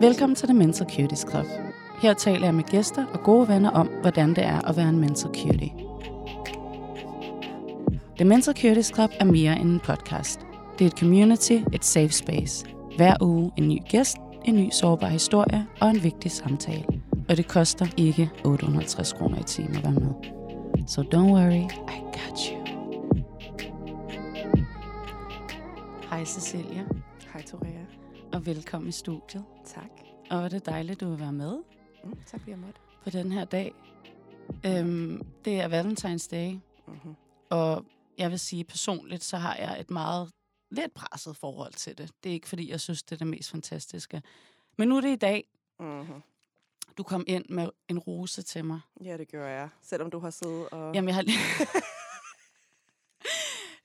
Velkommen til The Mental Cuties Club. Her taler jeg med gæster og gode venner om, hvordan det er at være en mental cutie. The Mental Cuties Club er mere end en podcast. Det er et community, et safe space. Hver uge en ny gæst, en ny sårbar historie og en vigtig samtale. Og det koster ikke 850 kroner i timen at være med. So don't worry, I got you. Hej Cecilia, og velkommen i studiet. Tak. Og er det dejligt, du vil være med Mm, tak fordi jeg måtte. på den her dag. Øhm, det er Valentine's Day, Mm-hmm. og jeg vil sige personligt, så har jeg et meget lidt presset forhold til det. Det er ikke, fordi jeg synes, det er det mest fantastiske. Men nu er det i dag. Mm-hmm. Du kom ind med en rose til mig. Ja, det gør jeg. Selvom du har siddet og... Jamen, jeg har lige...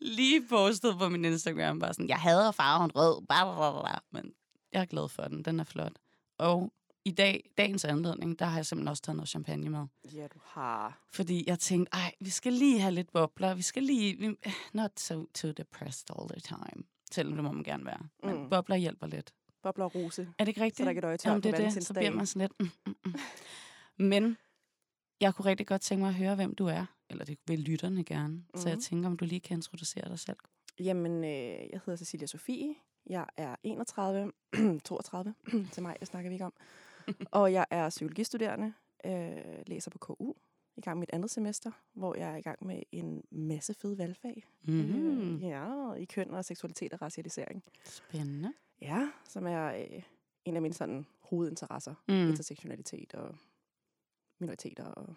lige postet på min Instagram, bare sådan, jeg hader farven rød, bla, bla, bla. men jeg er glad for den, den er flot. Og i dag, dagens anledning, der har jeg simpelthen også taget noget champagne med. Ja, du har. Fordi jeg tænkte, ej, vi skal lige have lidt bobler, vi skal lige, vi, not so too depressed all the time. Selvom det må man gerne være. Men Mm. mm. bobler hjælper lidt. Bobler og rose. Er det ikke rigtigt? Så der ikke et øje tørt Jamen, det er det. Så bliver man sådan lidt... Mm, mm, mm. Men jeg kunne rigtig godt tænke mig at høre, hvem du er. Eller det vil lytterne gerne. Mm. Så jeg Mhm. tænker, om du lige kan introducere dig selv. Jamen, øh, jeg hedder Cecilia Sofie. Jeg er 31, 32 til mig, jeg snakker vi ikke om. og jeg er psykologistuderende, øh, læser på KU, i gang med et andet semester, hvor jeg er i gang med en masse fede valgfag. Mm. Øh, ja, i køn og seksualitet og racialisering. Spændende. Ja, som er øh, en af mine sådan hovedinteresser. Mm. intersektionalitet og minoriteter og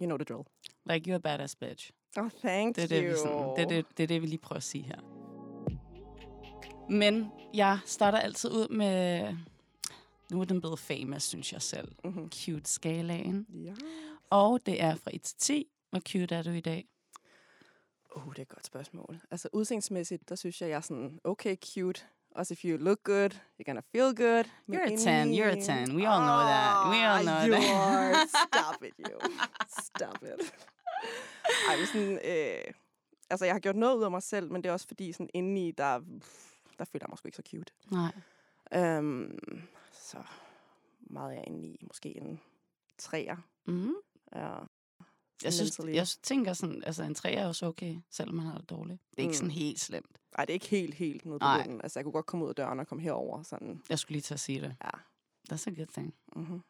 you know the drill. Like you're a badass bitch. Oh, thank Det er det, vi, sådan, det, er det, det er det, vi lige prøver at sige her. Men jeg starter altid ud med... Nu er den blevet famous, synes jeg selv. Mm-hmm. Cute-skalaen. Ja. Og det er fra 1 til 10. Hvor cute er du i dag? Oh, det er et godt spørgsmål. Altså udseendsmæssigt, der synes jeg, jeg er sådan okay cute. Også if you look good, you're gonna feel good. You're a 10, indeni- you're a 10. We all know that. We all know Ah, you that. Are. Stop it, you. Stop it. Ej, men sådan, øh, altså jeg har gjort noget ud af mig selv, men det er også fordi, sådan indeni, der, der føler jeg mig ikke så cute. Nej. Øhm, så meget jeg inde i måske en træer. Mm. Ja. Jeg, synes, jeg tænker sådan, altså en 3 er også okay, selvom man har det dårligt. Det er ikke Mm. sådan helt slemt. Ej, det er ikke helt, helt nede på Nej. bunden. Altså, jeg kunne godt komme ud af døren og komme herover sådan. Jeg skulle lige til at sige det. Ja. That's a good thing. Mm-hmm.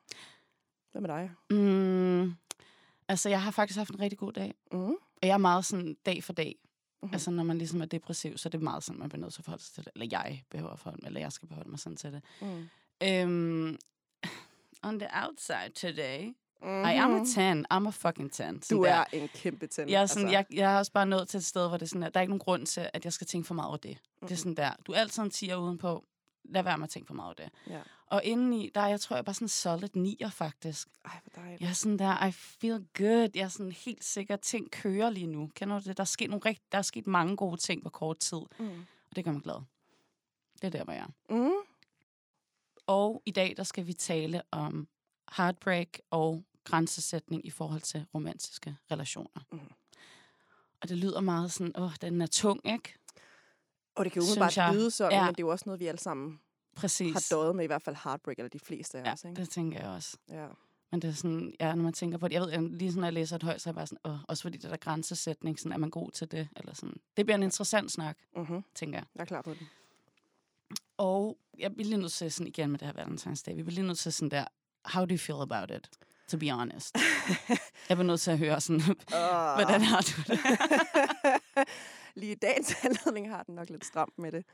Hvad med dig? Mm. Altså, jeg har faktisk haft en rigtig god dag. Mm. Og jeg er meget sådan dag for dag. Mhm. Mm. Altså, når man ligesom er depressiv, så er det meget sådan, man bliver nødt til at forholde sig til det. Eller jeg behøver at forholde mig, eller jeg skal forholde mig sådan til det. Mm. Øhm, on the outside today, Mm-hmm. I am a 10. I'm a fucking 10. Sådan Du der. er en kæmpe tænd. Jeg er, sådan, jeg, jeg er også bare nået til et sted, hvor det er sådan, at der er ikke nogen grund til, at jeg skal tænke for meget over det. Mm-hmm. Det er sådan der, du er altid en 10'er udenpå. Lad være med at tænke for meget over det. Ja. Og indeni, der er jeg tror jeg bare sådan solid 9'er faktisk. Ej, hvor dejligt. Jeg er sådan der, I feel good. Jeg er sådan helt sikker, at ting kører lige nu. Kender du det? Der er sket, nogle rigt- der er sket mange gode ting på kort tid. Mm. Og det gør mig glad. Det er der, hvor jeg er. Mm. Og i dag, der skal vi tale om heartbreak og grænsesætning i forhold til romantiske relationer. Mhm. Og det lyder meget sådan, åh, den er tung, ikke? Og det kan jo jeg. lyde sådan, Ja. men det er jo også noget, vi alle sammen Præcis. har døjet med, i hvert fald heartbreak, eller de fleste af Ja, os. Ikke? det tænker jeg også. Ja. Men det er sådan, ja, når man tænker på det, jeg ved, jeg, lige sådan, når jeg læser et højt, så er jeg bare sådan, åh, også fordi det der grænsesætning, sådan, er man god til det? Eller sådan. Det bliver en interessant snak, Mm-hmm. tænker jeg. Jeg er klar på den. Og jeg bliver lige nødt til sådan igen med det her Valentine's Day, vi bliver lige nødt til sådan der, how do you feel about it? To be honest. jeg bliver nødt til at høre sådan, Uh. hvordan har du det? Lige i dagens anledning har den nok lidt stramt med det.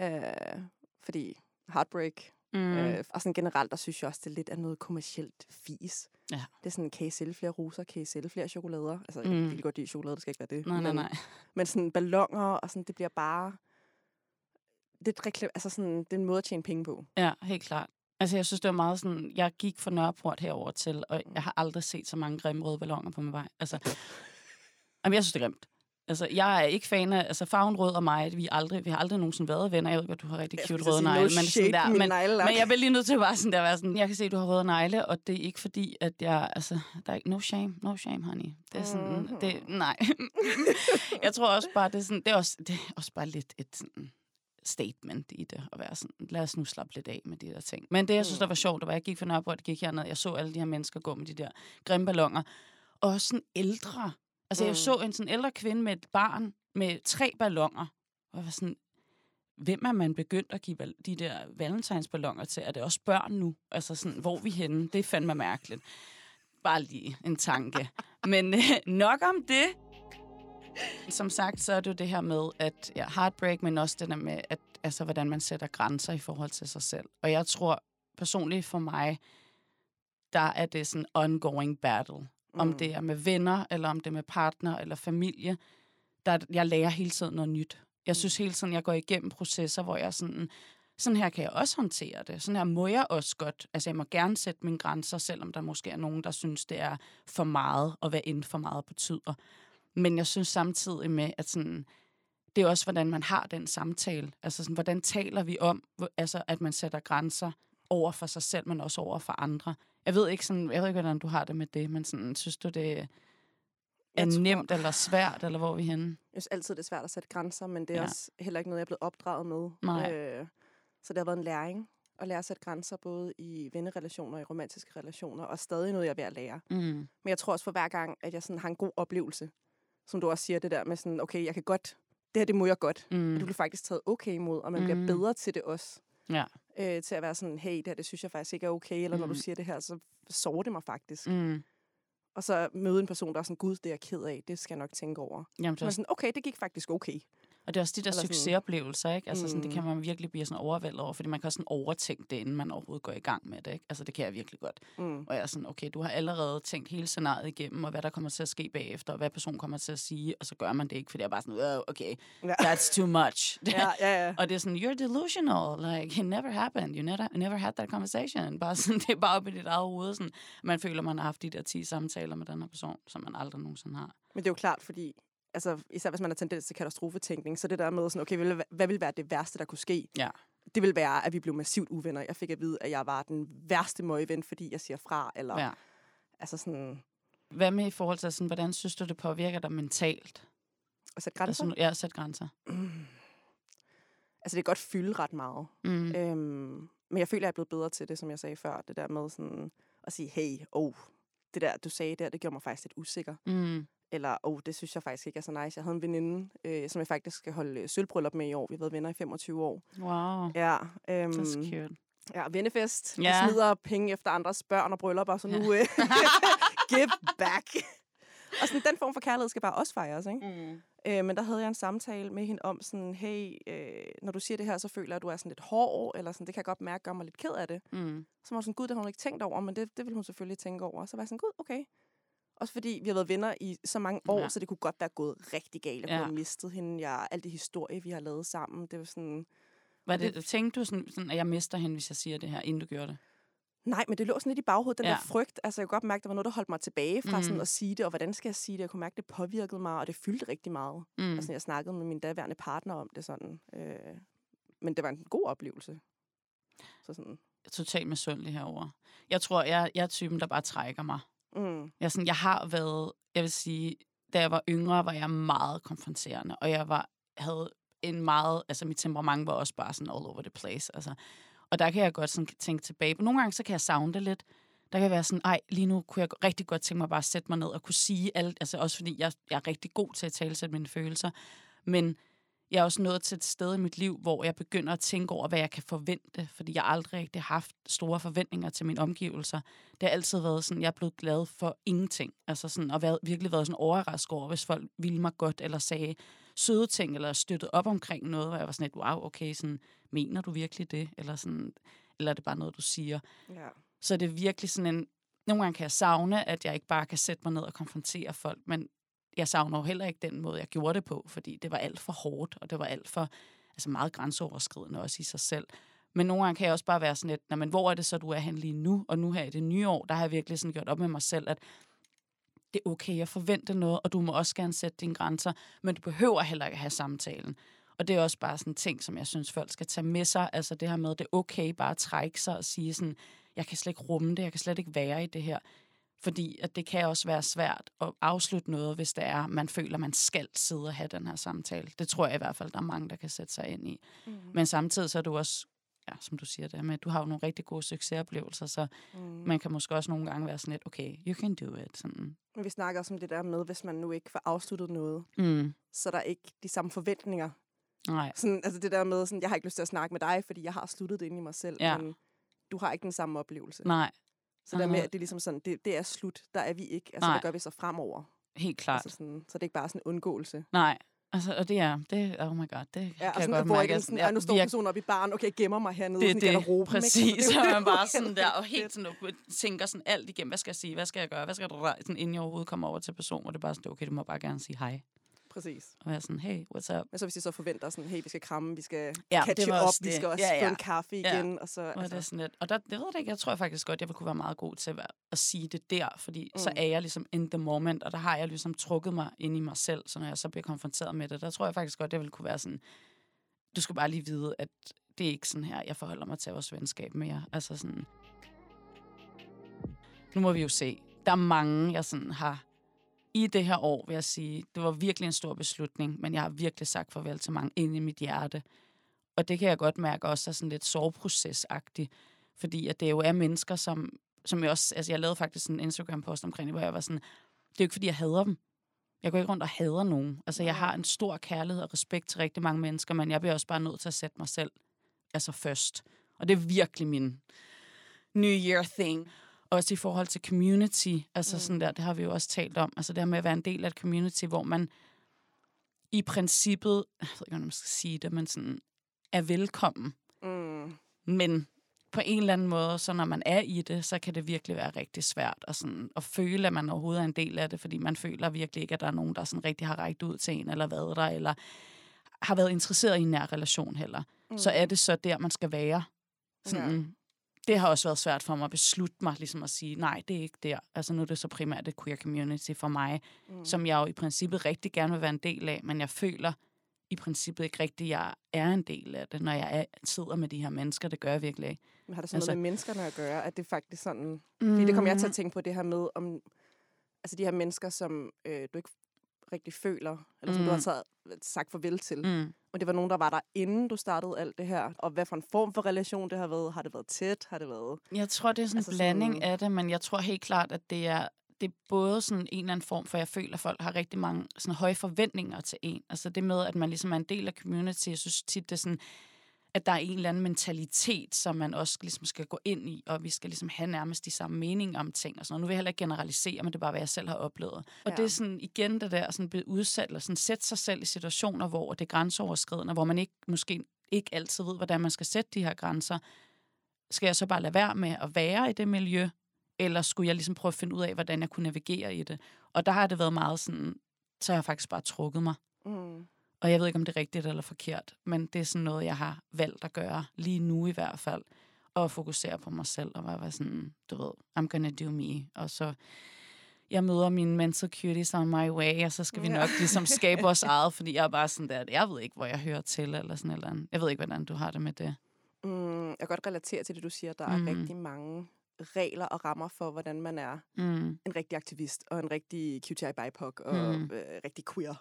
Øh, fordi heartbreak, mm. Øh, og sådan generelt, der synes jeg også, det er lidt af noget kommercielt fis. Ja. Det er sådan, kan I sælge flere roser, kan I sælge flere chokolader? Altså, Mm. jeg vil godt lide chokolade, det skal ikke være det. nej, nej, men, nej. Men sådan ballonger, og sådan, det bliver bare... Det er, altså sådan, det er en måde at tjene penge på. Ja, helt klart. Altså, jeg synes, det var meget sådan, jeg gik fra Nørreport herover til, og jeg har aldrig set så mange grimme røde balloner på min vej. Altså, jamen, jeg synes, det er grimt. Altså, jeg er ikke fan af, altså, farven rød og mig, vi, aldrig, vi har aldrig nogensinde været venner. Jeg ved godt, du har rigtig Jeg cute røde at negle, men sådan der, men, men jeg bliver lige nødt til at være sådan der, være sådan, jeg kan se, at du har røde negle, og det er ikke fordi, at jeg, altså, der er ikke, no shame, no shame, honey. Det er sådan, Mhm. det, nej. jeg tror også bare, det er sådan, det er også, det er også bare lidt et sådan, statement i det, og være sådan, lad os nu slappe lidt af med de der ting. Men det, jeg synes, der var sjovt, det var, at jeg gik for Nørrebro, det gik herned, jeg så alle de her mennesker gå med de der grimme ballonger, og sådan ældre. Altså, jeg Mm. så en sådan ældre kvinde med et barn med tre ballonger, og jeg var sådan, hvem er man begyndt at give de der valentinsballoner til? Er det også børn nu? Altså sådan, hvor er vi henne? Det er fandme mærkeligt. Bare lige en tanke. Men øh, nok om det. Som sagt, så er det jo det her med, at ja, heartbreak, men også det der med, at, altså, hvordan man sætter grænser i forhold til sig selv. Og jeg tror personligt for mig, der er det sådan ongoing battle. Mm. Om det er med venner, eller om det er med partner, eller familie. Der, jeg lærer hele tiden noget nyt. Jeg synes hele tiden, jeg går igennem processer, hvor jeg sådan, sådan her kan jeg også håndtere det. Sådan her må jeg også godt. Altså, jeg må gerne sætte mine grænser, selvom der måske er nogen, der synes, det er for meget, og hvad end for meget betyder. Men jeg synes samtidig med, at sådan, det er også, hvordan man har den samtale. Altså, sådan, hvordan taler vi om, altså, at man sætter grænser over for sig selv, men også over for andre. Jeg ved ikke, sådan, jeg ved ikke hvordan du har det med det, men sådan, synes du, det er tror- nemt eller svært, eller hvor er vi henne? Jeg synes altid, det er svært at sætte grænser, men det er Ja. også heller ikke noget, jeg er blevet opdraget med. Nej. Øh, så det har været en læring at lære at sætte grænser, både i vennerelationer og i romantiske relationer, og stadig noget, jeg er ved at lære. Mm. Men jeg tror også for hver gang, at jeg sådan har en god oplevelse, som du også siger, det der med sådan, okay, jeg kan godt, det her, det må jeg godt. Mm. Og du bliver faktisk taget okay imod, og man. Mm. bliver bedre til det også. Ja. Øh, til at være sådan, hey, det her, det synes jeg faktisk ikke er okay, eller mm. når du Mm. siger det her, så sårer det mig faktisk. Mm. Og så møde en person, der er sådan, gud, det er jeg ked af, det skal jeg nok tænke over. Jamen, Så er er sådan, okay, det gik faktisk okay. Og det er også de der eller succesoplevelser, ikke? Altså, sådan, det kan Mm. man virkelig blive sådan overvældet over, fordi man kan også sådan overtænke det, inden man overhovedet går i gang med det, ikke? Altså, det kan jeg virkelig godt. Mm. Og jeg er sådan, okay, du har allerede tænkt hele scenariet igennem, og hvad der kommer til at ske bagefter, og hvad personen kommer til at sige, og så gør man det ikke, fordi jeg er bare sådan, oh, okay, Ja. that's too much. ja, ja, ja. Og det er sådan, you're delusional. Like, it never happened. You never, never had that conversation. Bare sådan, det er bare op i dit eget hoved. Sådan, man føler, man har haft de der 10 samtaler med den her person, som man aldrig nogensinde har. Men det er jo klart, fordi altså, især hvis man har tendens til katastrofetænkning, så det der med sådan, okay, hvad, vil være det værste, der kunne ske? Ja. Det vil være, at vi blev massivt uvenner. Jeg fik at vide, at jeg var den værste møgven, fordi jeg siger fra, eller ja. Altså sådan, Hvad med i forhold til, sådan, hvordan synes du, det påvirker dig mentalt? at sætte grænser. Altså, ja, sæt grænser. Mm. Altså, det kan godt fylde ret meget. Mm. Øhm, men jeg føler, jeg er blevet bedre til det, som jeg sagde før. Det der med sådan at sige, hey, oh, det der, du sagde der, det gjorde mig faktisk lidt usikker. Mm. Eller, oh, det synes jeg faktisk ikke er så nice. Jeg havde en veninde, øh, som jeg faktisk skal holde øh, sølvbryllup med i år. Vi har været venner i 25 år. Wow. Ja, øhm, That's cute. ja vennefest. Ja. Ja. smider penge efter andres børn og bryllupper, så nu øh, give back. og sådan, den form for kærlighed skal bare også fejres, ikke? Mm. Øh, men der havde jeg en samtale med hende om sådan, hey, øh, når du siger det her, så føler jeg, at du er sådan lidt hård, eller sådan, det kan jeg godt mærke, gør mig lidt ked af det. Mm. Så var hun sådan, gud, det har hun ikke tænkt over, men det, det vil hun selvfølgelig tænke over. Så var jeg sådan, gud, okay. Også fordi vi har været venner i så mange år, Ja. så det kunne godt være gået rigtig galt. Jeg kunne Ja. have mistet hende. Jeg, alt det historie, vi har lavet sammen, det var sådan... Var det, det- tænkte du sådan, sådan, at jeg mister hende, hvis jeg siger det her, inden du gjorde det? Nej, men det lå sådan lidt i baghovedet, den Ja. der frygt. Altså, jeg kunne godt mærke, der var noget, der holdt mig tilbage fra Mhm. mm. sådan at sige det, og hvordan skal jeg sige det? Jeg kunne mærke, det påvirkede mig, og det fyldte rigtig meget. Mm. Sådan, jeg snakkede med min daværende partner om det sådan. Øh, men det var en god oplevelse. Så sådan, Totalt misundelig herover. Jeg tror, jeg, jeg er typen, der bare trækker mig mm, Jeg, sådan, jeg har været, jeg vil sige, da jeg var yngre, var jeg meget konfronterende, og jeg var, havde en meget, altså mit temperament var også bare sådan all over the place, altså. Og der kan jeg godt sådan tænke tilbage på. Nogle gange, så kan jeg savne det lidt. Der kan være sådan, ej, lige nu kunne jeg rigtig godt tænke mig bare at sætte mig ned og kunne sige alt, altså også fordi jeg, jeg er rigtig god til at tale sætte mine følelser. Men jeg er også nået til et sted i mit liv, hvor jeg begynder at tænke over, hvad jeg kan forvente, fordi jeg aldrig rigtig har haft store forventninger til mine omgivelser. Det har altid været sådan, jeg er blevet glad for ingenting. Altså sådan, og været, virkelig været sådan overrasket over, hvis folk ville mig godt, eller sagde søde ting, eller støttede op omkring noget, hvor jeg var sådan lidt, wow, okay, sådan, mener du virkelig det? Eller, sådan, eller er det bare noget, du siger? ja. Så det er virkelig sådan en... Nogle gange kan jeg savne, at jeg ikke bare kan sætte mig ned og konfrontere folk, men jeg savner jo heller ikke den måde, jeg gjorde det på, fordi det var alt for hårdt, og det var alt for altså meget grænseoverskridende også i sig selv. Men nogle gange kan jeg også bare være sådan lidt, "Nå, men hvor er det så, du er hen lige nu? Og nu her i det nye år, der har jeg virkelig sådan gjort op med mig selv, at det er okay, jeg forventer noget, og du må også gerne sætte dine grænser, men du behøver heller ikke have samtalen. Og det er også bare sådan en ting, som jeg synes, folk skal tage med sig. Altså det her med, at det er okay bare at trække sig og sige sådan, jeg kan slet ikke rumme det, jeg kan slet ikke være i det her. Fordi at det kan også være svært at afslutte noget, hvis det er, man føler, man skal sidde og have den her samtale. Det tror jeg i hvert fald, der er mange, der kan sætte sig ind i. Mm. Men samtidig så er du også, ja, som du siger det med, du har jo nogle rigtig gode succesoplevelser, så Mm. man kan måske også nogle gange være sådan lidt, okay, you can do it. Sådan. Men vi snakker også om det der med, hvis man nu ikke får afsluttet noget, Mm. så er der ikke de samme forventninger. Nej, Sådan, altså det der med, sådan, jeg har ikke lyst til at snakke med dig, fordi jeg har sluttet det inde i mig selv, Ja. men du har ikke den samme oplevelse. nej, Så der med, at det er ligesom sådan, det, det er slut, der er vi ikke. Altså, Nej. hvad gør vi så fremover? helt klart. Altså sådan, så det er ikke bare sådan en undgåelse. Nej, altså, og det er, det, oh my god, det Ja, kan jeg sådan, godt mærke. ikke at sådan, ja, nu står virk- personen oppe i baren, okay, jeg gemmer mig hernede det sådan i garderoben. præcis. Altså, Så man bare sådan der, og helt sådan, tænker sådan alt igennem, hvad skal jeg sige, hvad skal jeg gøre, hvad skal jeg gøre, sådan inden jeg overhovedet kommer over til personen, og det er bare sådan, okay, du må bare gerne sige hej. Præcis. Og være sådan, hey, what's up? Men så hvis de så forventer sådan, hey, vi skal kramme, vi skal Ja, catche det op, også vi det. skal også Ja, få ja. en kaffe Ja. igen, og så... Og, det er Altså, sådan lidt, og der, det ved jeg ikke, jeg tror faktisk godt, jeg vil kunne være meget god til at, at sige det der, fordi mm. så er jeg ligesom in the moment, og der har jeg ligesom trukket mig ind i mig selv, så når jeg så bliver konfronteret med det, der tror jeg faktisk godt, jeg vil kunne være sådan, du skal bare lige vide, at det er ikke sådan her, jeg forholder mig til vores venskab mere. Altså sådan, nu må vi jo se. Der er mange, jeg sådan har i det her år, vil jeg sige, det var virkelig en stor beslutning, men jeg har virkelig sagt farvel til mange inde i mit hjerte. Og det kan jeg godt mærke også er sådan lidt soveprocesagtigt, fordi at det jo er mennesker, som, som jeg også, altså jeg lavede faktisk en Instagram-post omkring det, hvor jeg var sådan, det er jo ikke fordi, jeg hader dem. Jeg går ikke rundt og hader nogen. Altså jeg har en stor kærlighed og respekt til rigtig mange mennesker, men jeg bliver også bare nødt til at sætte mig selv altså først. Og det er virkelig min New Year thing. Også i forhold til community, altså mm. sådan der, det har vi jo også talt om, altså det her med at være en del af et community, hvor man i princippet, jeg ved ikke, hvordan man skal sige det, men sådan er velkommen. mm, Men på en eller anden måde, så når man er i det, så kan det virkelig være rigtig svært at, sådan, at føle, at man overhovedet er en del af det, fordi man føler virkelig ikke, at der er nogen, der sådan rigtig har rækket ud til en, eller været der, eller har været interesseret i en nær relation heller. Mm. Så er det så der, man skal være. Sådan. Det har også været svært for mig at beslutte mig, ligesom at sige, nej, det er ikke der. Altså nu er det så primært et queer community for mig, mm. som jeg jo i princippet rigtig gerne vil være en del af, men jeg føler i princippet ikke rigtigt, at jeg er en del af det, når jeg er, sidder med de her mennesker. Det gør jeg virkelig ikke. Men har det sådan Altså- noget med menneskerne at gøre, at det faktisk sådan... Fordi det kommer jeg til at tænke på det her med, om altså de her mennesker, som øh, du ikke rigtig føler, eller som mm. du har Mm. taget, sagt farvel til. Mm. Og det var nogen, der var der, inden du startede alt det her. Og hvad for en form for relation det har været? Har det været tæt? Har det været... Jeg tror, det er sådan en Altså altså blanding sådan- af det, men jeg tror helt klart, at det er, det er både sådan en eller anden form, for jeg føler, at folk har rigtig mange sådan høje forventninger til en. Altså det med, at man ligesom er en del af community, jeg synes tit, det er sådan, at der er en eller anden mentalitet, som man også ligesom skal gå ind i, og vi skal ligesom have nærmest de samme meninger om ting og sådan noget. Nu vil jeg heller ikke generalisere, men det er bare, hvad jeg selv har oplevet. Og Ja. det er sådan igen det der, sådan blive udsat, eller sådan sætte sig selv i situationer, hvor det er grænseoverskridende, hvor man ikke, måske ikke altid ved, hvordan man skal sætte de her grænser. Skal jeg så bare lade være med at være i det miljø, eller skulle jeg ligesom prøve at finde ud af, hvordan jeg kunne navigere i det? Og der har det været meget sådan, så har jeg faktisk bare trukket mig. Mm. Og jeg ved ikke, om det er rigtigt eller forkert, men det er sådan noget, jeg har valgt at gøre, lige nu i hvert fald. Og fokusere på mig selv, og være sådan, du ved, I'm gonna do me. Og så, jeg møder mine mental cuties on my way, og så skal vi nok ligesom skabe vores eget, fordi jeg er bare sådan der, jeg ved ikke, hvor jeg hører til, eller sådan eller andet. Jeg ved ikke, hvordan du har det med det. Mm, jeg kan godt relatere til det, du siger. Der er Mm. rigtig mange regler og rammer for, hvordan man er Mm. en rigtig aktivist, og en rigtig QTI BIPOC, og mm. øh, rigtig queer.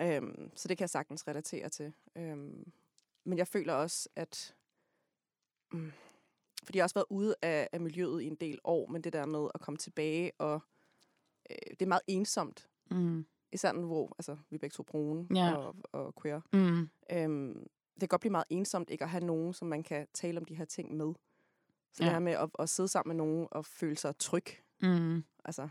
Øhm, så det kan jeg sagtens relatere til. Øhm, men jeg føler også, at... Mm, fordi jeg har også været ude af, af miljøet i en del år, men det der med at komme tilbage, og øh, det er meget ensomt. Mm. Især nu, hvor altså, vi er begge to brune Ja. og, og queer. Mm. Øhm, det kan godt blive meget ensomt ikke at have nogen, som man kan tale om de her ting med. Så ja. det her med at, at sidde sammen med nogen og føle sig tryg, Mm. altså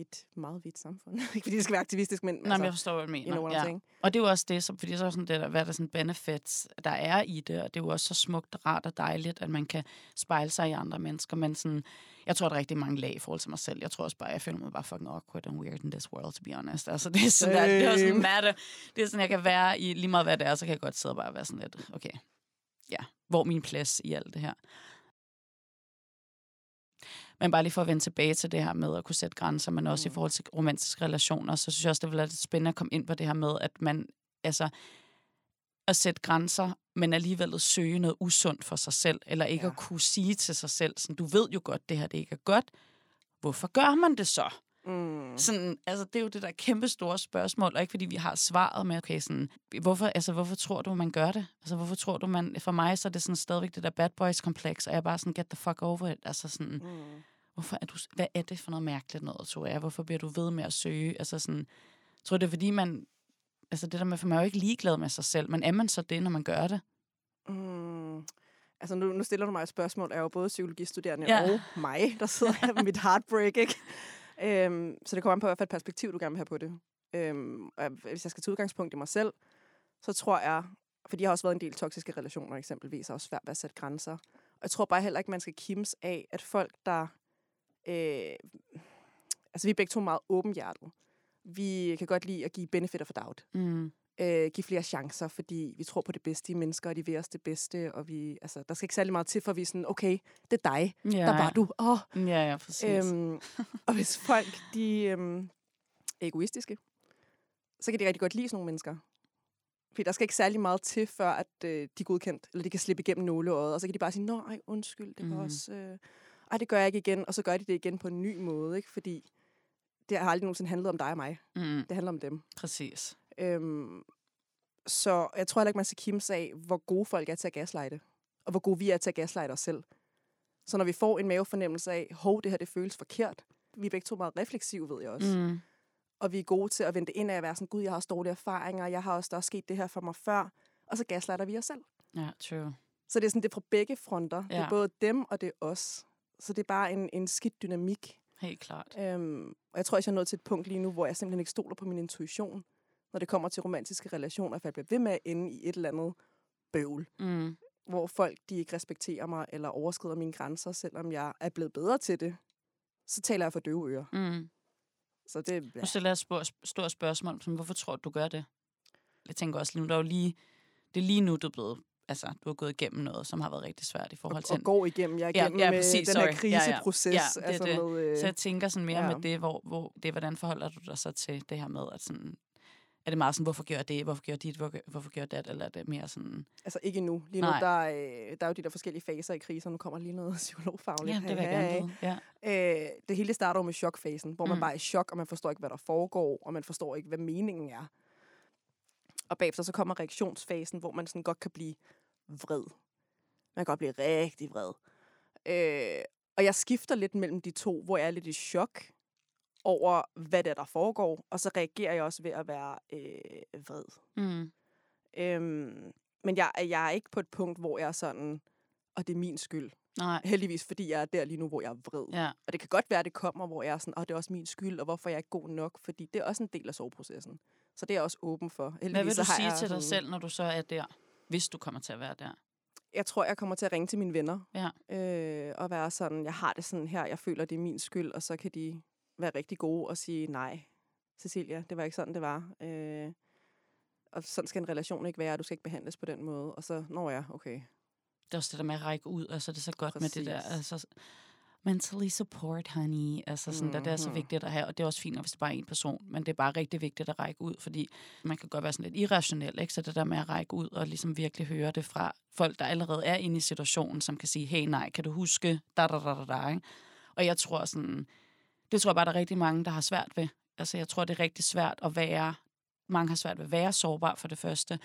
et meget hvidt samfund. ikke fordi det skal være aktivistisk, men Nej, men altså, jeg forstår, hvad du you know mener. Ja. Og det er jo også det, som, fordi så er sådan det der, hvad er der sådan benefits, der er i det, og det er jo også så smukt, rart og dejligt, at man kan spejle sig i andre mennesker, men sådan, jeg tror, der er rigtig mange lag i forhold til mig selv. Jeg tror også bare, jeg føler mig bare fucking awkward and weird in this world, to be honest. Altså, det er sådan, der, det er sådan Same. matter. Det er sådan, jeg kan være i lige meget, hvad det er, så kan jeg godt sidde og bare være sådan lidt, okay, ja, hvor min plads i alt det her? Men bare lige for at vende tilbage til det her med at kunne sætte grænser, men også mm. i forhold til romantiske relationer, så synes jeg også, det vil være lidt spændende at komme ind på det her med, at man, altså, at sætte grænser, men alligevel at søge noget usundt for sig selv, eller ikke ja. at kunne sige til sig selv, sådan, du ved jo godt, det her det ikke er godt, hvorfor gør man det så? Mm. Sådan, altså, det er jo det der kæmpe store spørgsmål, og ikke fordi vi har svaret med, okay, sådan, hvorfor, altså, hvorfor tror du, man gør det? Altså, hvorfor tror du, man... For mig så er det sådan stadigvæk det der bad boys-kompleks, og jeg er bare sådan, get the fuck over it. Altså sådan, Mm. hvorfor er du... Hvad er det for noget mærkeligt noget, tror jeg? Hvorfor bliver du ved med at søge? Altså sådan, tror det er fordi, man... Altså det der med, for man er jo ikke ligeglad med sig selv, men er man så det, når man gør det? Mm. Altså, nu, nu stiller du mig et spørgsmål. Er jo både psykologistuderende ja. og mig, der sidder her med mit heartbreak, ikke? Øhm, så det kommer an på, hvilket perspektiv, du gerne vil have på det. Øhm, og hvis jeg skal tage udgangspunkt i mig selv, så tror jeg, fordi jeg har også været en del toksiske relationer eksempelvis, og også svært ved at sætte grænser. Og jeg tror bare heller ikke, man skal kimse af, at folk, der... Øh, altså, vi er begge to meget åbenhjertet. Vi kan godt lide at give benefit of doubt Mm øh, give flere chancer, fordi vi tror på det bedste i mennesker, og de vil os det bedste, og vi, altså, der skal ikke særlig meget til, for vi er sådan, okay, det er dig, Ja, der var du. Åh, Ja, ja, præcis. øhm, og hvis folk, de øhm, er egoistiske, så kan de rigtig godt lide sådan nogle mennesker. Fordi der skal ikke særlig meget til, før at øh, de er godkendt, eller de kan slippe igennem nåleøjet, og så kan de bare sige, nej, undskyld, det var Mhm. også... Øh, ej, det gør jeg ikke igen, og så gør de det igen på en ny måde, ikke? Fordi det har aldrig nogensinde handlet om dig og mig. mm, Det handler om dem. præcis. Øhm, så jeg tror heller ikke, man skal kimse af, hvor gode folk er til at gaslighte. Og hvor gode vi er til at gaslighte os selv. Så når vi får en mavefornemmelse af, hov, det her det føles forkert. Vi er begge to meget refleksive, ved jeg også. Mm. Og vi er gode til at vente ind af at være sådan, gud, jeg har også dårlige erfaringer, jeg har også, der er sket det her for mig før. Og så gaslighter vi os selv. Ja, true. Så det er sådan, det er fra begge fronter. Ja. Det er både dem, og det er os. Så det er bare en, en skidt dynamik. Helt klart. Øhm, og jeg tror også, jeg er nået til et punkt lige nu, hvor jeg simpelthen ikke stoler på min intuition, når det kommer til romantiske relationer, for jeg bliver ved med at ende i et eller andet bøvl, Mm. hvor folk de ikke respekterer mig eller overskrider mine grænser, selvom jeg er blevet bedre til det. Så taler jeg for døve ører. Mm. Så det ja. Nu stiller jeg et spor- stort spørgsmål, som, hvorfor tror du, du gør det? Jeg tænker også nu, der er jo lige, det er lige nu, du er blevet, altså, du har gået igennem noget, som har været rigtig svært i forhold og, til... og går igennem. Jeg er Ja, igennem ja, med præcis, den sorry. her Ja, ja. kriseproces. Ja, det altså det. Med, øh, Så jeg tænker sådan mere ja. med det, hvor, hvor det, hvordan forholder du dig så til det her med, at sådan, er det meget sådan, hvorfor gør jeg det, hvorfor gør jeg dit, hvorfor, hvorfor gør jeg det, eller er det mere sådan, altså ikke endnu. Lige nu, Nej. der, er, øh, der er jo de der forskellige faser i kriser. Nu kommer lige noget psykologfagligt. ja, det vil jeg gerne vide. Ja. Øh, det hele starter jo med chokfasen, hvor man Mm. bare er i chok, og man forstår ikke, hvad der foregår, og man forstår ikke, hvad meningen er. Og bagefter så kommer reaktionsfasen, hvor man sådan godt kan blive vred. Man kan godt blive rigtig vred. Øh, og jeg skifter lidt mellem de to, hvor jeg er lidt i chok over, hvad det er, der foregår, og så reagerer jeg også ved at være øh, vred. Mm. Øhm, men jeg, jeg er ikke på et punkt, hvor jeg er sådan, og det er min skyld. Nej, Heldigvis, fordi jeg er der lige nu, hvor jeg er vred. ja. Og det kan godt være, at det kommer, hvor jeg er sådan, åh, det er også min skyld, og hvorfor er jeg ikke god nok, fordi det er også en del af soveprocessen. Så det er jeg også åben for. Hvad Heldigvis, vil så du har sige jeg til dig selv, når du så er der, hvis du kommer til at være der? Jeg tror, jeg kommer til at ringe til mine venner. Ja. Øh, og være sådan, jeg har det sådan her, jeg føler, det er min skyld, og så kan de være rigtig gode og sige, nej, Cecilia, det var ikke sådan, det var. Øh, og sådan skal en relation ikke være, du skal ikke behandles på den måde. Og så, når jeg, okay. Det er også det der med at række ud, altså det er så godt med det der, Præcis. altså mentally support, honey, altså sådan, mm-hmm. der, det er så Mhm. vigtigt at have, og det er også fint, hvis det bare er en person, men det er bare rigtig vigtigt at række ud, fordi man kan godt være sådan lidt irrationel, ikke? så det der med at række ud og ligesom virkelig høre det fra folk, der allerede er inde i situationen, som kan sige, hey nej, kan du huske, da da da da da, ikke? Og jeg tror sådan, det tror jeg bare, der er rigtig mange, der har svært ved. Altså jeg tror, det er rigtig svært at være, mange har svært ved at være sårbar for det første,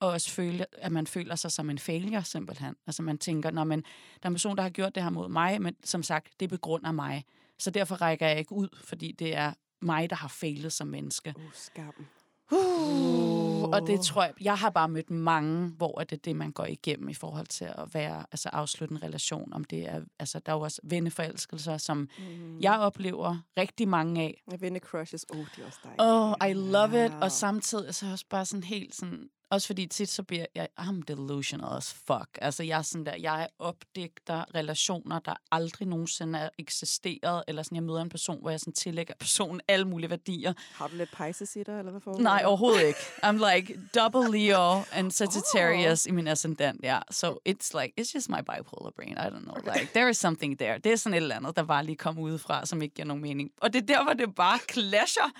og også føle, at man føler sig som en failure simpelthen. Altså man tænker, når man, der er en person, der har gjort det her mod mig, men som sagt, det begrunder mig. Så derfor rækker jeg ikke ud, fordi det er mig, der har fejlet som menneske. Uh, skam. Uh, og det tror jeg, jeg har bare mødt mange, hvor det er det, man går igennem i forhold til at være, altså afslutte en relation. Om det er, altså der er jo også venneforelskelser, som Mm. jeg oplever rigtig mange af. Jeg vende crushes. Oh, det er også dejligt. Oh, I love it. Ja. Og samtidig så er jeg også bare sådan helt sådan... Også fordi tit så bliver jeg... I'm delusional as fuck. Altså jeg er sådan der... Jeg opdigter relationer, der aldrig nogensinde er eksisteret. Eller sådan, jeg møder en person, hvor jeg sådan tillægger personen alle mulige værdier. Har du lidt dig, eller hvad foregår Nej, overhovedet ikke. I'm like double Leo and Sagittarius oh. i min ascendant, ja. So it's like, it's just my bipolar brain. I don't know. Like, there is something there. Det er sådan et eller andet, der bare lige kom udefra, som ikke giver nogen mening. Og det er der, hvor det bare clasher.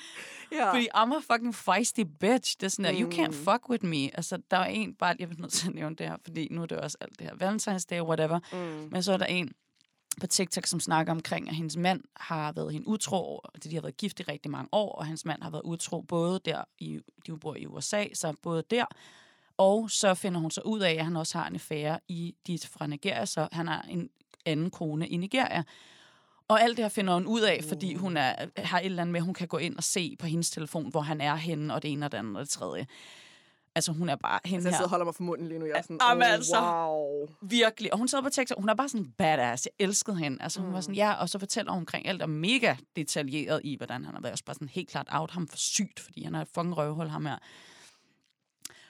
Ja. Fordi I'm a fucking feisty bitch. Det er sådan der, you can't Mm. fuck with me. Altså, der er en bare, jeg vil nødt til at nævne det her, fordi nu er det også alt det her Valentine's Day, whatever. Mm. Men så er der en, på TikTok, som snakker omkring, at hendes mand har været hende utro, og de har været gift i rigtig mange år, og hans mand har været utro både der, i, de bor i USA, så både der, og så finder hun så ud af, at han også har en affære i de fra Nigeria, så han har en anden kone i Nigeria. Og alt det her finder hun ud af, fordi hun er, har et eller andet med, hun kan gå ind og se på hendes telefon, hvor han er henne, og det ene og det andet og det tredje. Altså, hun er bare hende Altså, jeg her. holder mig for munden lige nu. Jeg er sådan, Jamen, oh, altså. wow. Virkelig. Og hun sad på TikTok, hun er bare sådan badass. Jeg elskede hende. Altså, hun mm. var sådan, ja, og så fortæller hun omkring alt, og mega detaljeret i, hvordan han har været. Også bare sådan helt klart out ham for sygt, fordi han er et fucking røvhul, ham her.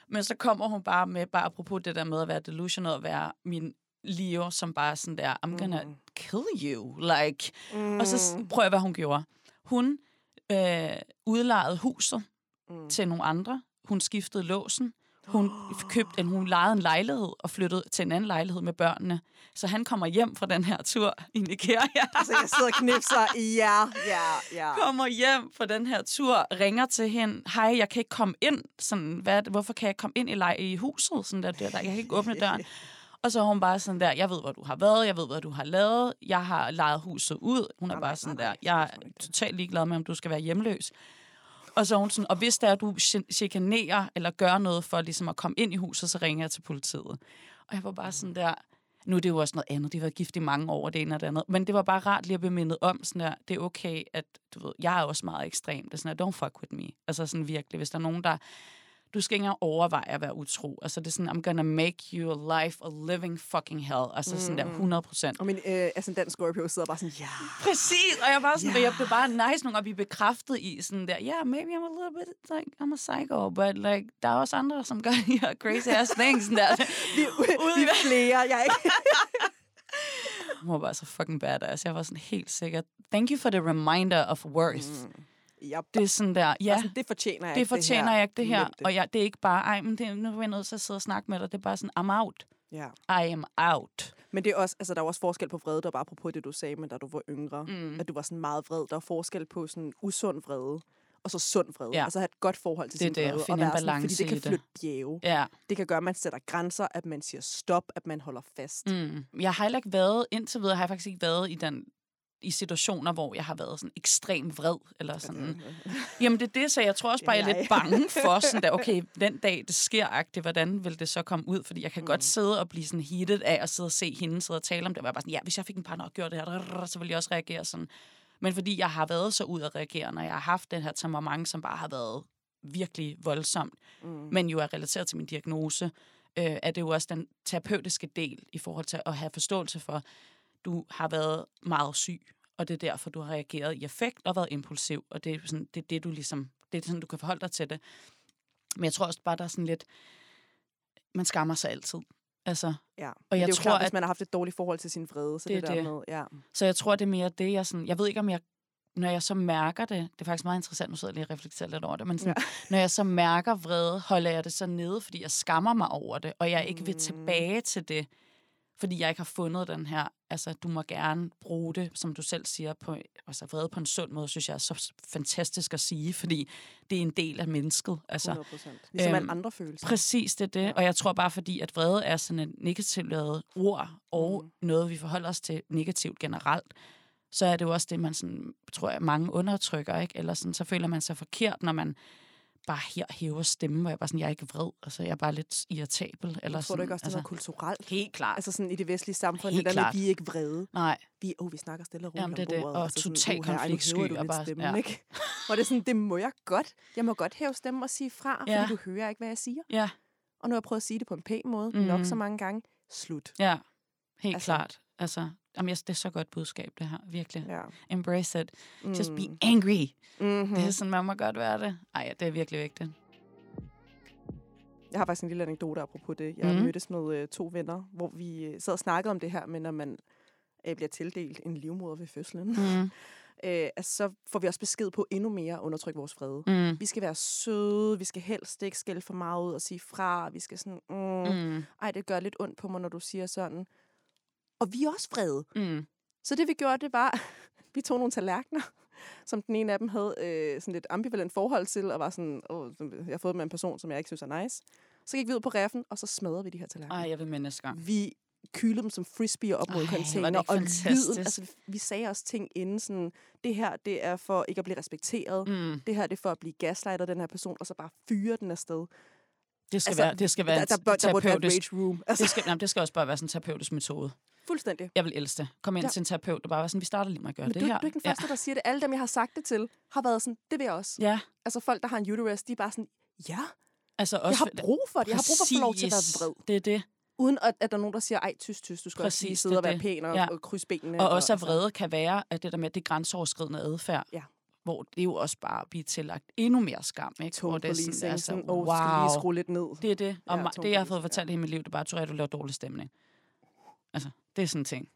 Men så kommer hun bare med, bare apropos det der med at være delusional, og være min Leo, som bare sådan der, I'm gonna Mm. kill you, like. Mm. Og så s- prøver jeg, hvad hun gjorde. Hun øh, udlejede huset Mm. til nogle andre. Hun skiftede låsen. Hun købte en, hun lejede en lejlighed og flyttede til en anden lejlighed med børnene. Så han kommer hjem fra den her tur i Nigeria. Altså, jeg sidder og knipser. Ja, ja, ja. kommer hjem fra den her tur, ringer til hende. Hej, jeg kan ikke komme ind. Sådan, hvad, hvorfor kan jeg komme ind i, lej- i huset? Sådan der, der, der, jeg kan ikke åbne døren. Og så er hun bare sådan der, jeg ved, hvor du har været, jeg ved, hvad du har lavet, jeg har lejet huset ud. Hun er Nej, bare sådan nej, der, nej, jeg er totalt ligeglad med, om du skal være hjemløs. Og så hun sådan, og hvis der er, du chikanerer eller gør noget for ligesom at komme ind i huset, så ringer jeg til politiet. Og jeg var bare sådan der, nu er det jo også noget andet, de har været gift i mange år, det ene og det andet. Men det var bare rart lige at blive mindet om, sådan der, det er okay, at du ved, jeg er også meget ekstrem. Det er sådan, der, don't fuck with me. Altså sådan virkelig, hvis der er nogen, der du skal ikke engang overveje at være utro. Altså det er sådan, I'm gonna make your life a living fucking hell. Altså sådan der 100 procent. Og min øh, ascendant Scorpio sidder bare sådan, ja. Præcis, og jeg var sådan, yeah. jeg blev bare nice nogle gange blive bekræftet i sådan der, yeah, maybe I'm a little bit, like, I'm a psycho, but like, der er også andre, som gør de her crazy ass things. Sådan der. Vi, vi er flere. Jeg er ikke... Hun var bare så fucking badass. Jeg var sådan helt sikker. Thank you for the reminder of worth. Mm. Yep. Det er sådan der, ja, Altså, det fortjener jeg det fortjener det her. jeg ikke, det her. Og jeg, det er ikke bare, ej, men det, nu er jeg nødt til at sidde og snakke med dig. Det er bare sådan, I'm out. Ja. I am out. Men det er også, altså, der er også forskel på vrede, der bare apropos det, du sagde, men da du var yngre, Mm. at du var sådan meget vred. Der er forskel på sådan usund vrede, og så sund vrede. Ja. Altså have et godt forhold til Det sin det, vrede. og en være sådan, fordi det kan flytte bjerge. Ja. Det kan gøre, at man sætter grænser, at man siger stop, at man holder fast. Mm. Jeg har heller ikke været, indtil videre har jeg faktisk ikke været i den i situationer, hvor jeg har været sådan ekstremt vred, eller sådan. Jamen, det er det, så jeg tror også bare, jeg er lidt bange for, sådan der, okay, den dag det sker, agtigt, hvordan vil det så komme ud? Fordi jeg kan mm. godt sidde og blive sådan heated af at sidde og se hende sidde og tale om det, og være bare sådan, ja, hvis jeg fik en partner og gjorde det her, så ville jeg også reagere sådan. Men fordi jeg har været så ud at reagere, når jeg har haft den her temperament, som bare har været virkelig voldsomt, Mm. men jo er relateret til min diagnose, øh, er det jo også den terapeutiske del i forhold til at have forståelse for, du har været meget syg, og det er derfor, du har reageret i effekt og været impulsiv, og det er sådan, det, er det du ligesom, det er sådan, du kan forholde dig til det. Men jeg tror også bare, der er sådan lidt, man skammer sig altid. Altså, Ja. Og jeg det er jo tror, klart, at- hvis man har haft et dårligt forhold til sin vrede, så Det det, er der det. med, ja. så jeg tror, det er mere det, jeg sådan, jeg ved ikke, om jeg, når jeg så mærker det, det er faktisk meget interessant, nu sidder jeg lige og reflekterer lidt over det, men sådan, ja. når jeg så mærker vrede, holder jeg det så nede, fordi jeg skammer mig over det, og jeg ikke vil Mm. tilbage til det, fordi jeg ikke har fundet den her, altså du må gerne bruge det, som du selv siger, på, altså vrede på en sund måde, synes jeg er så fantastisk at sige, fordi det er en del af mennesket. Altså, 100 procent. Ligesom øhm, andre følelser. Præcis, det er det. Ja. Og jeg tror bare, fordi at vrede er sådan et negativt lavet ord, og Mhm. noget, vi forholder os til negativt generelt, så er det jo også det, man sådan, tror jeg, mange undertrykker, ikke? Eller sådan, så føler man sig forkert, når man bare her hæver stemmen, hvor jeg bare sådan, jeg er ikke vred, altså jeg er bare lidt irritabel. Eller Tror sådan, du ikke også, det altså, noget kulturelt? Helt klart. Altså sådan i det vestlige samfund, Helt det der med, vi er ikke vrede. Nej, Vi, oh, vi snakker stille og roligt Jamen, det er det. bordet. Og altså total konfliktsky og bare- stemmen, ja. ikke? Og det er sådan, det må jeg godt. Jeg må godt hæve stemmen og sige fra, fordi Ja. du hører ikke, hvad jeg siger. ja, Og nu har jeg prøvet at sige det på en pæn måde, Mhm. nok så mange gange. Slut. ja, helt Altså- klart. Altså, jamen, jeg- det er så godt budskab, det her, virkelig. Ja. Embrace it. Just be Mm. angry. Mm-hmm. Det er sådan, man må godt være det. Ej, det er virkelig vigtigt. Jeg har faktisk en lille anekdote apropos det. Jeg mm. mødtes med øh, to venner, hvor vi øh, sad og snakkede om det her med, når man øh, bliver tildelt en livmoder ved fødslen. Mm. Mm. Øh, altså, så får vi også besked på endnu mere at undertrykke vores vrede. Mm. Vi skal være søde, vi skal helst ikke skælde for meget ud og sige fra. Vi skal sådan, mm, mm. Mm. ej, det gør lidt ondt på mig, når du siger sådan. Og vi er også vrede. Mm. Så det vi gjorde, det var, vi tog nogle tallerkener, som den ene af dem havde øh, sådan lidt ambivalent forhold til, og var sådan, Åh, jeg har fået af en person, som jeg ikke synes er nice. Så gik vi ud på reffen, og så smadrede vi de her tallerkener. Ej, jeg vil med næste gang. Vi kylede dem som frisbee op mod er container. Og lyden, altså vi sagde også ting inden sådan, det her det er for ikke at blive respekteret. Mm. Det her det er for at blive gaslightet den her person, og så bare fyre den afsted. Det skal Altså, være, det skal være Der, der, bør, der burde være terapeutisk. rage room. Altså, Det skal, jamen, det skal også bare være sådan en terapeutisk metode. Fuldstændig. Jeg vil elske det. Kom ind Ja. til en terapeut og bare være sådan, vi starter lige med at gøre Men det du, her. du er ikke den første, der siger det. Alle dem, jeg har sagt det til, har været sådan, det vil jeg også. Ja. ja, Altså folk, der har en uterus, de er bare sådan, ja, altså også... jeg har brug for det. Jeg har brug for at få lov til at Præcis. være vred. Det er det. Uden at, at der er nogen, der siger, ej, tyst, tyst, du skal også lige Præcis, sidde og være det. pæn og, Ja. og krydse benene. Og også at altså- vrede kan være, at det der med, at det er grænseoverskridende adfærd. Ja. Hvor det er jo også bare at blive tillagt endnu mere skam. Ikke? Hvor Tone det er sådan, altså, sådan, wow. skal vi lige skrue lidt ned. Det er det. Og Ja, ja, det, jeg har fået fortalt i hele mit liv, det er bare, jeg, du laver dårlig stemning. Altså, det er sådan en ting.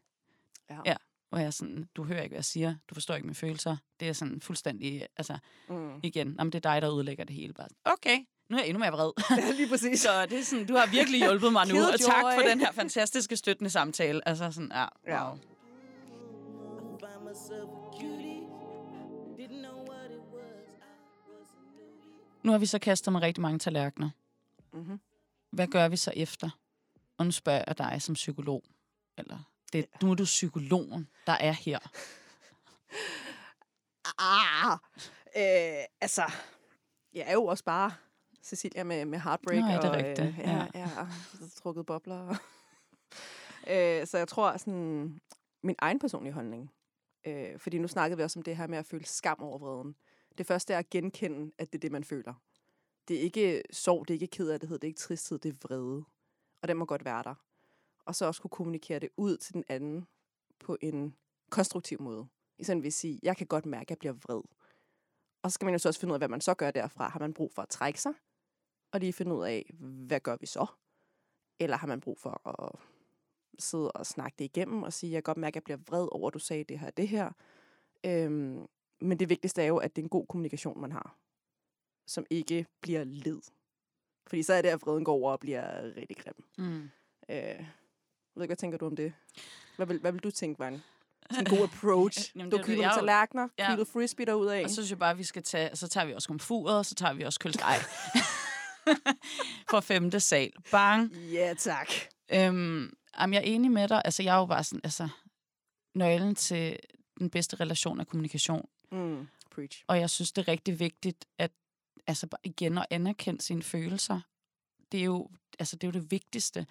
Ja. Ja. Hvor jeg er sådan, du hører ikke, hvad jeg siger. Du forstår ikke mine følelser. Det er sådan fuldstændig, altså, Mm. igen, jamen, det er dig, der ødelægger det hele. Bare, sådan, okay, nu er jeg endnu mere vred. Ja, lige præcis. Så det er sådan, du har virkelig hjulpet mig nu, og tak for den her fantastiske støttende samtale. Altså sådan, ja, Ja. wow. Find myself a cutie. Didn't know what it was. I was a newbie. Nu har vi så kastet med rigtig mange tallerkener. Mm-hmm. Hvad gør vi så efter? Og nu spørger jeg dig som psykolog. Eller, det, nu er du psykologen, der er her. Ah, øh, altså, jeg er jo også bare Cecilia med, med heartbreak. Nå, ja, det er og, rigtigt, Øh, ja, ja. ja. ja, trukket bobler. øh, så jeg tror sådan, min egen personlige holdning, øh, fordi nu snakkede vi også om det her med at føle skam over vreden. Det første er at genkende, at det er det, man føler. Det er ikke sorg, det er ikke kederlighed, det er ikke tristhed, det er vrede. Og den må godt være der. Og så også kunne kommunikere det ud til den anden på en konstruktiv måde. I sådan vil sige, jeg kan godt mærke, at jeg bliver vred. Og så skal man jo så også finde ud af, hvad man så gør derfra. Har man brug for at trække sig? Og lige finde ud af, hvad gør vi så? Eller har man brug for at sidde og snakke det igennem og sige, jeg kan godt mærke, at jeg bliver vred over, at du sagde det her det her. Øhm, men det vigtigste er jo, at det er en god kommunikation, man har. Som ikke bliver led. Fordi så er det, at vreden går over og bliver rigtig grim. Mm. Øh, ved ikke, hvad tænker du om det? Hvad vil, hvad vil du tænke en, sådan en god approach? Jamen, du det- kyler jeg er jo- tallerkener, ja. kyler frisbee derudad. Og så synes jeg bare, at vi skal tage, så tager vi også komfuret, og så tager vi også køleskej. For femte sal. Bang. Ja, tak. Øhm, jamen, jeg er enig med dig. Altså, jeg er jo bare sådan, altså, nøglen til den bedste relation er kommunikation. Mm. Preach. Og jeg synes, det er rigtig vigtigt, at altså, igen at anerkende sine følelser. Det er, jo, altså, det er jo det vigtigste.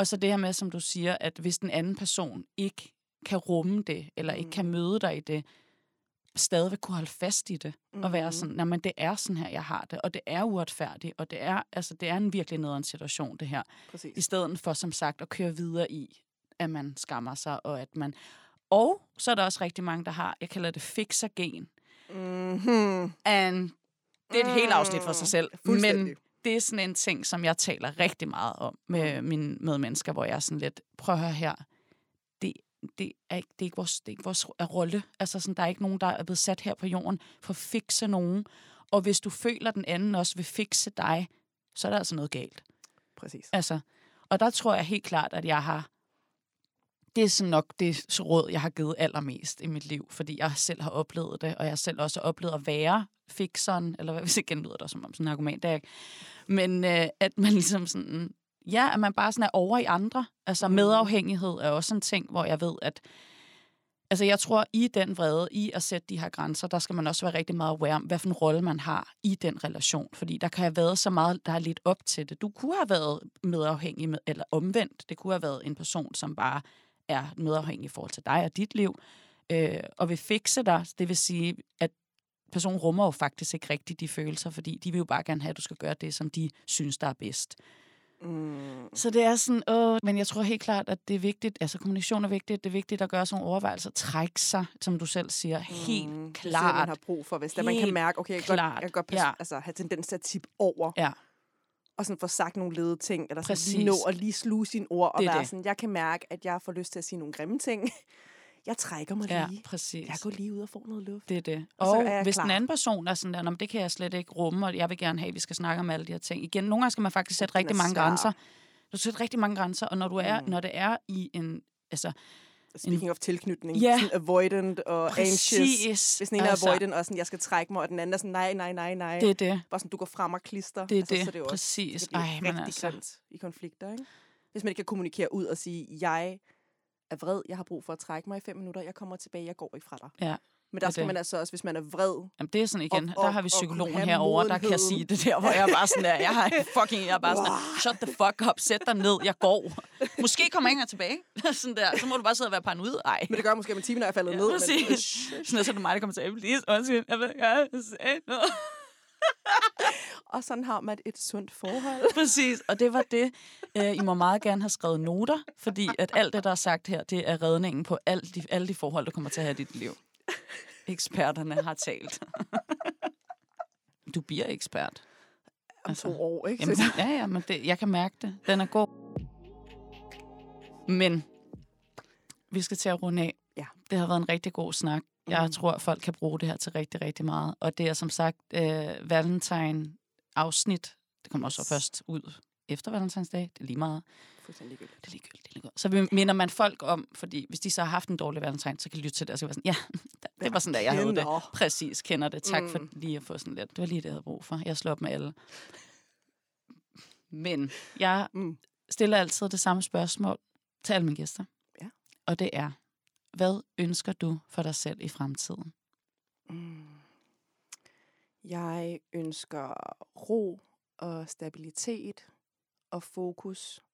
Og så det her med, som du siger, at hvis den anden person ikke kan rumme det, eller ikke kan møde dig i det, stadigvæk kunne holde fast i det, mm. og være sådan, nej, men det er sådan her, jeg har det, og det er uretfærdigt, og det er, altså, det er en virkelig nederen situation, det her. Præcis. I stedet for, som sagt, at køre videre i, at man skammer sig, og at man... Og så er der også rigtig mange, der har, jeg kalder det fixer-gen. Mm-hmm. And det er et helt afsnit for sig selv. Men. Det er sådan en ting, som jeg taler rigtig meget om med mine medmennesker, hvor jeg er sådan lidt, prøv at høre her, det, det, er, ikke, det, er ikke vores, det er ikke vores rolle. Altså sådan, der er ikke nogen, der er blevet sat her på jorden for at fikse nogen. Og hvis du føler, at den anden også vil fikse dig, så er der altså noget galt. Præcis. Altså, og der tror jeg helt klart, at jeg har... Det er sådan nok det råd, jeg har givet allermest i mit liv, fordi jeg selv har oplevet det, og jeg har selv også oplevet at være fixeren, eller hvad hvis ikke lyder der som om sådan en argument, det er ikke. Men øh, at man ligesom sådan... Ja, at man bare sådan er over i andre. Altså medafhængighed er også en ting, hvor jeg ved, at Altså, jeg tror, i den vrede, i at sætte de her grænser, der skal man også være rigtig meget aware om, hvad for en rolle man har i den relation. Fordi der kan have været så meget, der er lidt op til det. Du kunne have været medafhængig, med, eller omvendt. Det kunne have været en person, som bare er medafhængig i forhold til dig og dit liv, øh, og vil fikse dig. Det vil sige, at personen rummer jo faktisk ikke rigtigt de følelser, fordi de vil jo bare gerne have, at du skal gøre det, som de synes, der er bedst. Mm. Så det er sådan, åh, men jeg tror helt klart, at det er vigtigt, altså kommunikation er vigtigt, det er vigtigt at gøre sådan nogle overvejelser, trække sig, som du selv siger, helt Mm. Det er det, klart. man har brug for, hvis der man kan Helt mærke, okay, jeg kan klart. godt, jeg kan godt Ja. altså, have tendens til at tippe over, Ja, og sådan få sagt nogle ledede ting, eller sådan Præcis. lige nå at lige sluge sine ord, og Det være det. sådan, jeg kan mærke, at jeg får lyst til at sige nogle grimme ting. Jeg trækker mig ja, lige. præcis. Jeg går lige ud og får noget luft. Det er det. Og Og, er hvis klar. den anden person er sådan der, "Nå, men det kan jeg slet ikke rumme, og jeg vil gerne have, at vi skal snakke om alle de her ting. Igen, nogle gange skal man faktisk sætte Den rigtig mange svær. grænser. Du skal sætte rigtig mange grænser, og når, du er, Mm. når det er i en... Altså, Speaking of tilknytning, Ja. sådan avoidant og anxious. præcis. Hvis den ene er altså, avoidant, og sådan, jeg skal trække mig, og den anden er sådan, nej, nej, nej, nej. Det er det. Bare sådan, du går frem og klister. Det er altså, det. Så det er jo også, Præcis. det Ej, men altså. i konflikter, ikke? Hvis man ikke kan kommunikere ud og sige, jeg er vred, jeg har brug for at trække mig i fem minutter, jeg kommer tilbage, jeg går ikke fra dig. Ja, Men der er skal det. man altså også, hvis man er vred, Jamen, det er sådan igen, Og- der har vi psykologen herover, der kan sige det der, hvor jeg bare sådan der, jeg har fucking, jeg er bare sådan, shut the fuck up, sæt dig ned, jeg går. Måske kommer jeg ikke tilbage. sådan der, så må du bare sidde og være paranoid. Ej. men det gør måske om en time, når jeg er faldet Ja, ned. Men, præcis. Sådan, så er det mig, der kommer til at please, undskyld, jeg vil gerne sige noget. og sådan har man et sundt forhold. Præcis, og det var det. Øh, I må meget gerne have skrevet noter, fordi at alt det, der er sagt her, det er redningen på alle de, alle de forhold, du kommer til at have i dit liv. Eksperterne har talt. Du bliver ekspert. Om to år, ikke? Jamen, ja, ja, men det, jeg kan mærke det. Den er god. Men vi skal til at runde af. Ja. Det har været en rigtig god snak. Jeg Mm. tror, at folk kan bruge det her til rigtig, rigtig meget. Og det er som sagt øh, Valentine-afsnit. Det kommer også først ud efter Valentinsdag. Det er lige meget. Fuldstændig ligegyldigt. Det er ligegyldigt. Det er ligegyldigt. Så vi minder man folk om, fordi hvis de så har haft en dårlig valentine, så kan de lytte til det og så være sådan, ja, det var sådan, der jeg havde det. Præcis, kender det. Tak mm. for lige at få sådan lidt. Det var lige det, jeg havde brug for. Jeg slår op med alle. Men jeg Mm. stiller altid det samme spørgsmål til alle mine gæster. Ja. Og det er, hvad ønsker du for dig selv i fremtiden? Mm. Jeg ønsker ro og stabilitet og fokus.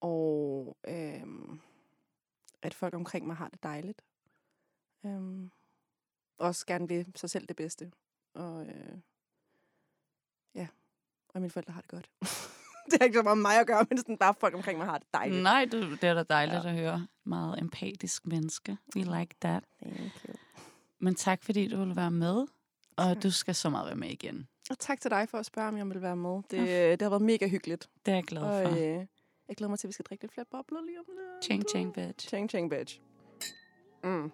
Og øhm, at folk omkring mig har det dejligt. Øhm, også gerne vil sig selv det bedste. Og øh, ja, og mine forældre har det godt. det har ikke så meget med mig at gøre, men sådan bare folk omkring mig har det dejligt. Nej, det, det er da dejligt Ja. at høre. Meget empatisk menneske. We like that. Thank you. Men tak, fordi du vil være med. Og Tak. du skal så meget være med igen. Og tak til dig for at spørge, om jeg vil være med. Det, det har været mega hyggeligt. Det er jeg glad Og for. øh, jeg glæder mig til, at vi skal drikke lidt flere bobler lige om lidt. Ching, ching, bitch. Ching, ching, bitch. Mm.